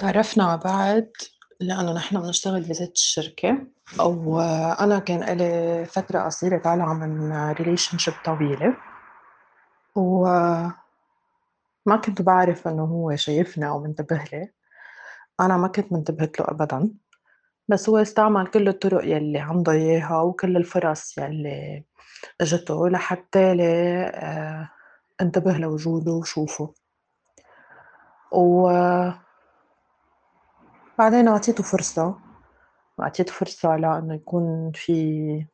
تعرفنا على بعض لإنه نحن بنشتغل بذات الشركة، وأنا كان إلي فترة قصيرة طالعة من relationship طويلة، وما كنت بعرف إنه هو شايفني أو منتبه لي، أنا ما كنت منتبهت له أبدًا، بس هو استعمل كل الطرق يلّي عنده إياها وكل الفرص يلّي إجته لحتى لي انتبه لوجوده وشوفه، و بعدين أعطيته فرصة، وأعطيته فرصة لإنه يكون في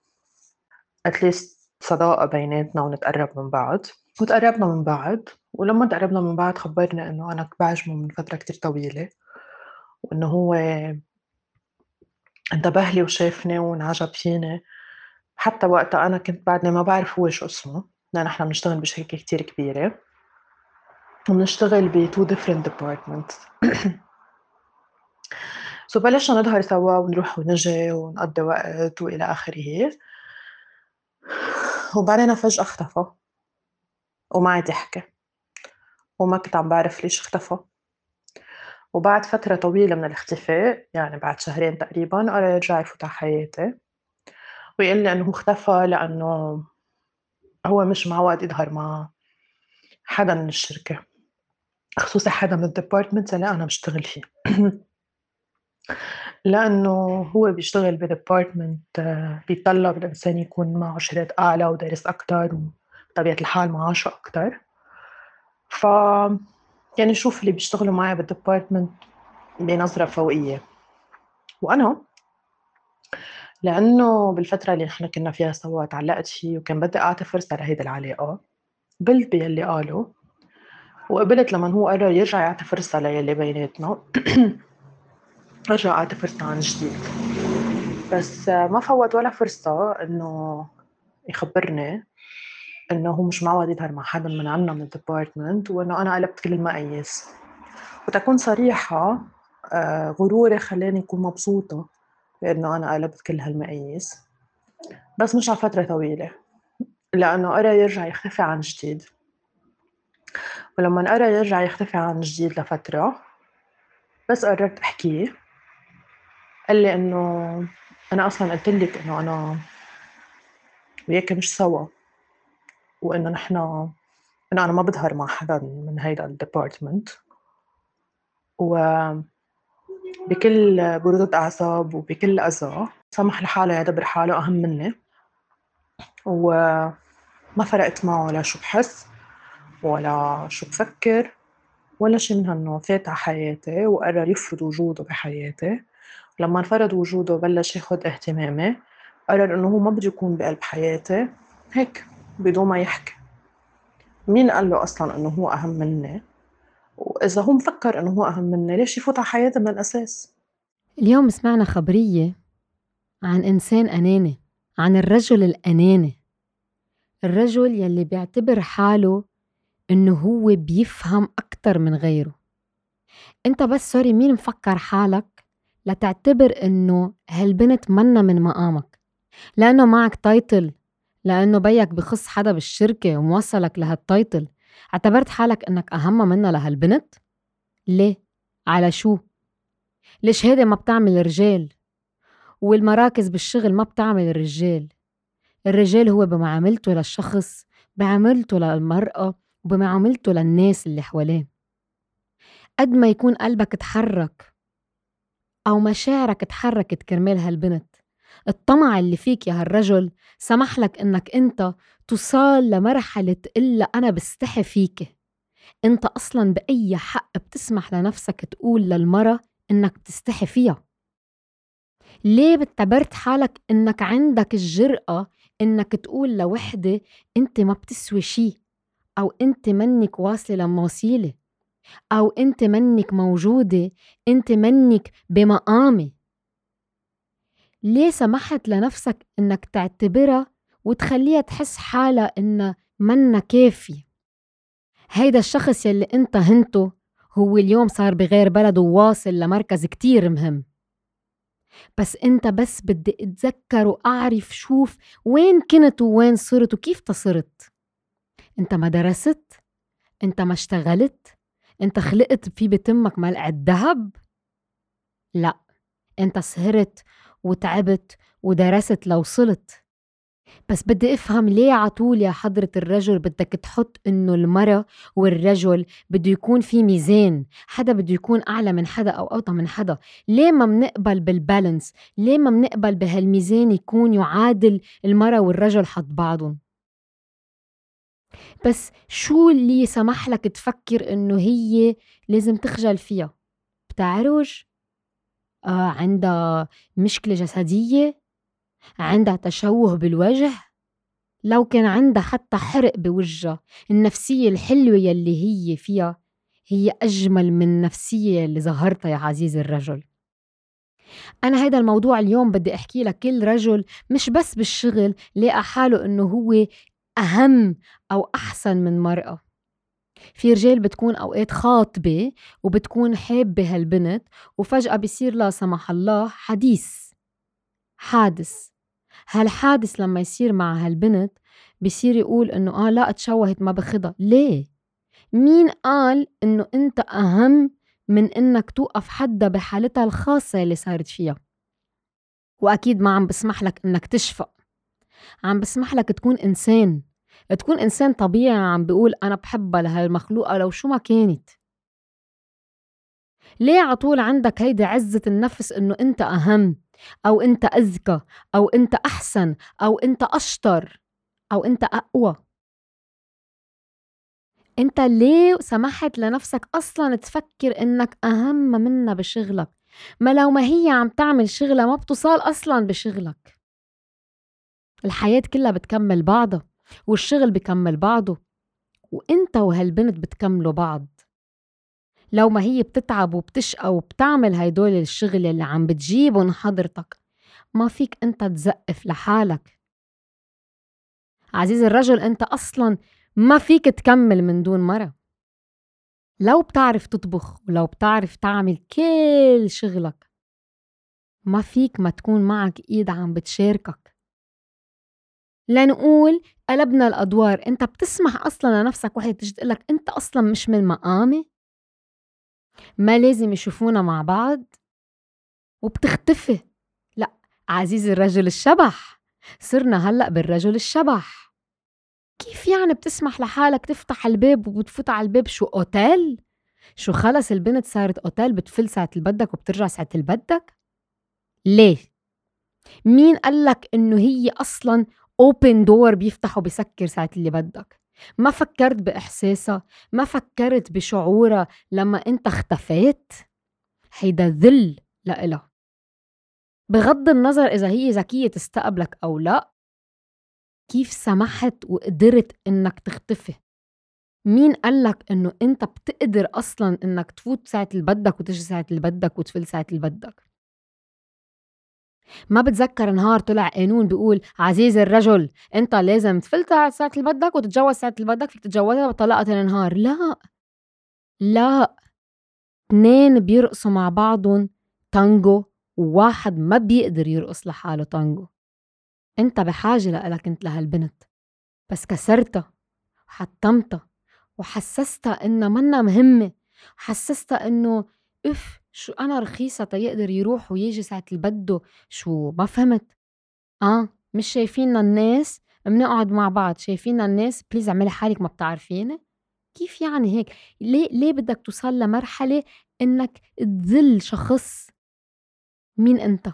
least صداقة بيناتنا ونتقرّب من بعض، وتقرّبنا من بعض، ولمّا تقرّبنا من بعض خبّرني إنه أنا باعجبه من فترة كتير طويلة، وإنه هو انتبه لي وشافني وانعجب فيني، حتى وقتها أنا كنت بعدني ما بعرف هو شو اسمه، لإن نحن بنشتغل بشركة كتير كبيرة، وبنشتغل ب two different departments. سو بلشنا نظهر سوا ونروح ونجي ونقضّي وقت وإلى آخره، وبعدين فجأة اختفى، وما عاد يحكي، وما كنت عم بعرف ليش اختفى، وبعد فترة طويلة من الاختفاء يعني بعد شهرين تقريبًا قرر يرجع يفوت على حياتي، ويقول لي هو اختفى لإنه هو مش معود يظهر مع حدا من الشركة، خصوصي حدا من الdepartments اللي أنا باشتغل فيه. لإنه هو بيشتغل بdepartment بيتطلب الإنسان يكون معه شهادات أعلى ودارس أكتر وبطبيعة الحال معاشه أكتر، ف كان يشوف اللي بيشتغلوا معي بالdepartment بنظرة فوقية، وأنا لإنه بالفترة اللي نحن كنا فيها سوا اتعلقت فيه وكان بدي أعطي فرصة لهيدي العلاقة، قبلت باللي قاله، وقبلت لمن هو قرر يرجع يعطي فرصة ليلّي بيناتنا. رجع أعطي عن جديد، بس ما فوّت ولا فرصة إنه يخبّرني إنه هو مش معود يظهر مع حدا من عنا من الdepartment وإنه أنا قلبت كل المقاييس، وتكون صريحة غروري خلّاني أكون مبسوطة بإنه أنا قلبت كل هالمقاييس، بس مش على فترة طويلة، لإنه قرر يرجع يختفي عن جديد، ولمّن قرر يرجع يختفي عن جديد لفترة، بس قررت أحكيه. قال لي إنه أنا أصلًا قلت لِك إنه أنا وياكِ مش سوا، وإنه نحن إنه أنا ما باظهر مع حدا من هيدا الdepartment. و بكل برودة أعصاب وبكل أذى سمح لحاله يدبر حاله أهم مني، وما فرقت معه لا شو بحس ولا شو بفكر ولا شي من هالنوع، فات على حياتي وقرر يفرض وجوده بحياتي، ولمّن فرض وجوده وبلش ياخد اهتمامي قرر إنه هو ما بده يكون بقلب حياتي هيك بدون ما يحكي، مين قال له أصلًا إنه هو أهم مني؟ وإذا هو مفكر إنه هو أهم مني ليش يفوت على حياتي من الأساس؟ اليوم سمعنا خبرية عن إنسان أناني، عن الرجل الأناني، الرجل يلّي بيعتبر حاله إنه هو بيفهم أكتر من غيره، أنت بس سوري مين مفكّر حالك لتعتبر إنه هالبنت مَنّا من مقامك، لإنه معك title لإنه بيك بخص حدا بالشركة وموصّلك لهالtitle اعتبرت حالك إنك أهمّا منّا لهالبنت؟ ليه؟ على شو؟ ليش هيدي ما بتعمل رجال، والمراكز بالشغل ما بتعمل رجال، الرجال هو بمعاملته للشخص، بعاملته للمرأة، وبمعاملته للناس اللي حواليه، قد ما يكون قلبك اتحرّك أو مشاعرك اتحرّكت كرمال هالبنت، الطمع اللي فيك يا هالرجل سمح لك إنك إنت توصل لمرحلة تقلّا أنا بستحي فيكِ، أنت أصلًا بأي حق بتسمح لنفسك تقول للمرا إنك بتستحي فيها؟ ليه بتعتبرت حالك إنك عندك الجرأة إنك تقول لوحدة إنتِ ما بتسوي شي، أو إنتِ منِّك واصلة لمواصيلي، أو إنتِ منِّك موجودة، إنتِ منِّك بمقامي، ليه سمحت لنفسك إنك تعتبرا وتخلّيها تحس حالا إنّا مَنّا كافية؟ هيدا الشخص يلّي إنت هنتو هو اليوم صار بي غير بلد وواصل لمركز كتير مهم، بس إنت بس بدّي أتذكّر وأعرف شوف وين كنت ووين صرت وكيف صرت؟ أنت ما درست؟ أنت ما اشتغلت؟ أنت خلقت في بتمك ملعقة دهب؟ لأ أنت سهرت وتعبت ودرست لوصلت بس بدي افهم ليه عطول يا حضرة الرجل بدك تحط إنه المرأة والرجل بده يكون في ميزان؟ حدا بده يكون أعلى من حدا أو أوطى من حدا. ليه ما بنقبل بالبالانس؟ ليه ما بنقبل بهالميزان يكون يعادل المرأة والرجل حد بعضهم؟ بس شو اللي سمح لك تفكر إنه هي لازم تخجل فيها؟ بتعرج؟ آه عندها مشكلة جسدية؟ عندها تشوه بالوجه؟ لو كان عندها حتى حرق بوجهها النفسية الحلوة يلي هي فيها هي أجمل من النفسية اللي ظهرتها يا عزيزي الرجل. أنا هيدا الموضوع اليوم بدي أحكي لك كل رجل مش بس بالشغل لقى حاله إنه هو أهم أو أحسن من مرأة. في رجال بتكون أوقات خاطبة وبتكون حابة هالبنت وفجأة بيصير لا سمح الله حديث حادث. هالحادث لما يصير مع هالبنت بصير يقول إنه آه لا اتشوهت ما بخدها ليه؟ مين قال إنه أنت أهم من إنك توقف حدا بحالتها الخاصة اللي صارت فيها؟ وأكيد ما عم بسمح لك إنك تشفق عم بسمح لك تكون إنسان. تكون إنسان طبيعي عم بيقول أنا بحبها لهالمخلوقة لو شو ما كانت. ليه عطول عندك هيدي عزة النفس إنه أنت أهم أو أنت أذكى أو أنت أحسن أو أنت أشطر أو أنت أقوى؟ أنت ليه سمحت لنفسك أصلا تفكر إنك أهم منها بشغلك؟ ما لو ما هي عم تعمل شغلها ما بتصال أصلا بشغلك. الحياة كلها بتكمل بعضها. والشغل بكمل بعضه وإنت وهالبنت بتكملوا بعض. لو ما هي بتتعب وبتشقى وبتعمل هيدول الشغل اللي عم بتجيبهم حضرتك ما فيك إنت تزقف لحالك. عزيز الرجل إنت أصلا ما فيك تكمل من دون مرة. لو بتعرف تطبخ ولو بتعرف تعمل كل شغلك ما فيك ما تكون معك إيد عم بتشاركك. لنقول قلبنا الأدوار. أنت بتسمح أصلا لنفسك. وحده تجي تقول لك أنت أصلا مش من مقامي. ما لازم يشوفونا مع بعض. وبتختفي. لا عزيزي الرجل الشبح. صرنا هلأ بالرجل الشبح. كيف يعني بتسمح لحالك تفتح الباب وبتفوت على الباب؟ شو أوتيل؟ شو خلص البنت صارت أوتيل؟ بتفل ساعة اللي بدك وبترجع ساعة اللي بدك ليه؟ مين قالك إنه هي أصلا اوبن دور بيفتح وبيسكر ساعة اللي بدك. ما فكرت بإحساسها ما فكرت بشعورها لما أنت اختفيت؟ هيدا ذل لإلها. بغض النظر إذا هي ذكية تستقبلك أو لا كيف سمحت وقدرت إنك تختفي؟ مين قالك إنه أنت بتقدر أصلا إنك تفوت ساعة اللي بدك وتجي ساعة اللي بدك وتفل ساعة اللي بدك؟ ما بتذكر نهار طلع قانون بيقول عزيزي الرجل انت لازم تفلتر ساعة اللي بدك وتتجوز ساعة اللي بدك فيك تتجوزها بطلاقة النهار. لا. لا. اثنين بيرقصوا مع بعضهم تانجو وواحد ما بيقدر يرقص لحاله تانجو. انت بحاجة لإلك انت لهالبنت. بس كسرتها وحطمتها وحسستها إنها منا مهمة حسستها إنه إف شو أنا رخيصة تيقدر يروح ويجي ساعة اللي بده؟ شو ما فهمت. آه مش شايفيننا الناس بنقعد مع بعض شايفيننا الناس please اعملي حالك ما بتعرفيني؟ كيف يعني هيك؟ ليه ليه بدك توصل لمرحلة إنك تذل شخص؟ مين أنت؟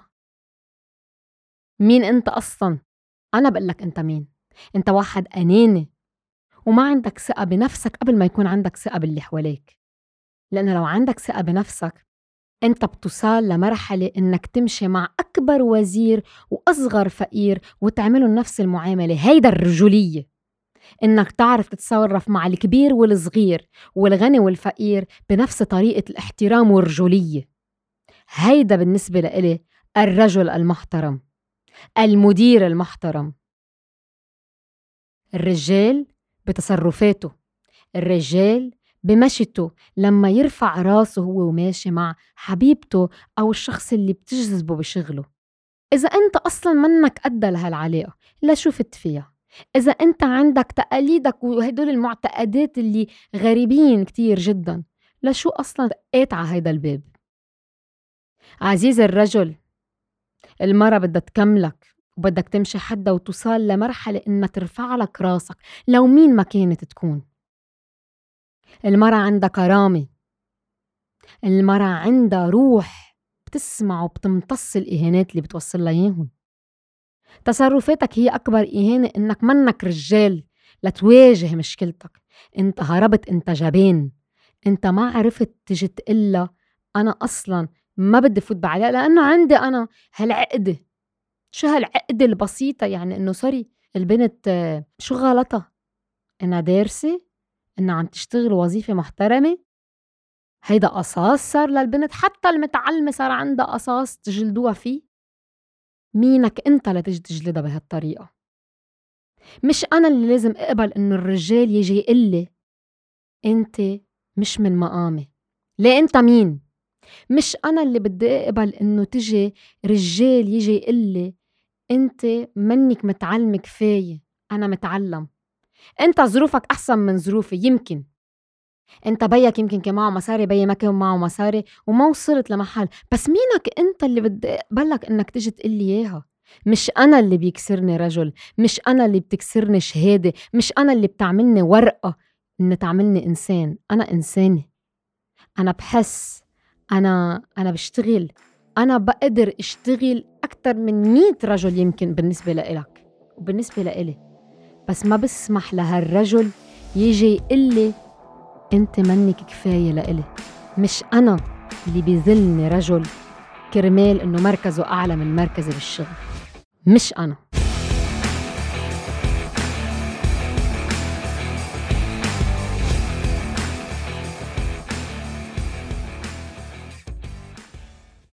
مين أنت أصلا؟ أنا بقول لك أنت مين؟ أنت واحد أناني. وما عندك ثقة بنفسك قبل ما يكون عندك ثقة باللي حواليك. لأنه لو عندك ثقة بنفسك أنت بتوصل لمرحلة إنك تمشي مع أكبر وزير وأصغر فقير وتعملوا نفس المعاملة. هيدا الرجولية. إنك تعرف تتصرف مع الكبير والصغير والغني والفقير بنفس طريقة الاحترام والرجولية. هيدا بالنسبة لإلي الرجل المحترم المدير المحترم. الرجال بتصرفاته. الرجال بمشيته. لما يرفع راسه هو وماشي مع حبيبته أو الشخص اللي بتجذبه بشغله. إذا أنت أصلا منك قد لهالعلاقة لا شفت فيها؟ إذا أنت عندك تقاليدك وهدول المعتقدات اللي غريبين كتير جدا لشو أصلا دقيت على هيدا الباب؟ عزيزي الرجل المرة بدها تكملك وبدك تمشي حدا وتوصل لمرحلة إنها ترفع لك راسك لو مين ما كانت تكون. المرة عندها كرامة. المرة عندها روح بتسمع وبتمتص الإهانات اللي بتوصل إياهم. تصرفاتك هي أكبر إهانة إنك منك رجال لتواجه مشكلتك. إنت هربت إنت جبان. إنت ما عرفت تجي تقلها أنا أصلا ما بدي فوت بعلاقة لأنه عندي أنا هالعقده شو هالعقده البسيطة؟ يعني إنه sorry البنت شو غلطها؟ انها دارسة انها عم تشتغل وظيفة محترمة هيدا قصاص صار للبنت حتى المتعلمة صار عندها قصاص تجلدوها فيه. مينك أنت لتجي تجلدها بهالطريقة. مش أنا اللي لازم أقبل إنه الرجال يجي يقول لي أنت مش من مقامي. ليه أنت مين؟ مش أنا اللي بدي أقبل إنه تجي رجال يجي يقول لي أنت منك متعلمة كفاية أنا متعلم. أنت ظروفك أحسن من ظروفي يمكن. انت بيك يمكن كان معه مصاري بيي ما كان معه مصاري وما وصلت لمحل. بس مينك انت اللي بدي اقبلك انك تجي تقول لي إياها. مش أنا اللي بيكسرني رجل مش أنا اللي بتكسرني شهادة مش أنا اللي بتعملني ورقة إن تعملني إنسان. أنا إنسانة. أنا بحس أنا أنا بشتغل. أنا بقدر أشتغل أكثر من مية رجل يمكن بالنسبة لإلك. وبالنسبة لإلي. بس ما بسمح لهالرجل يجي يقول لي أنت منك كفاية لإلي مش أنا اللي بيذلني رجل كرمال إنه مركزه أعلى من مركزي بالشغل مش أنا.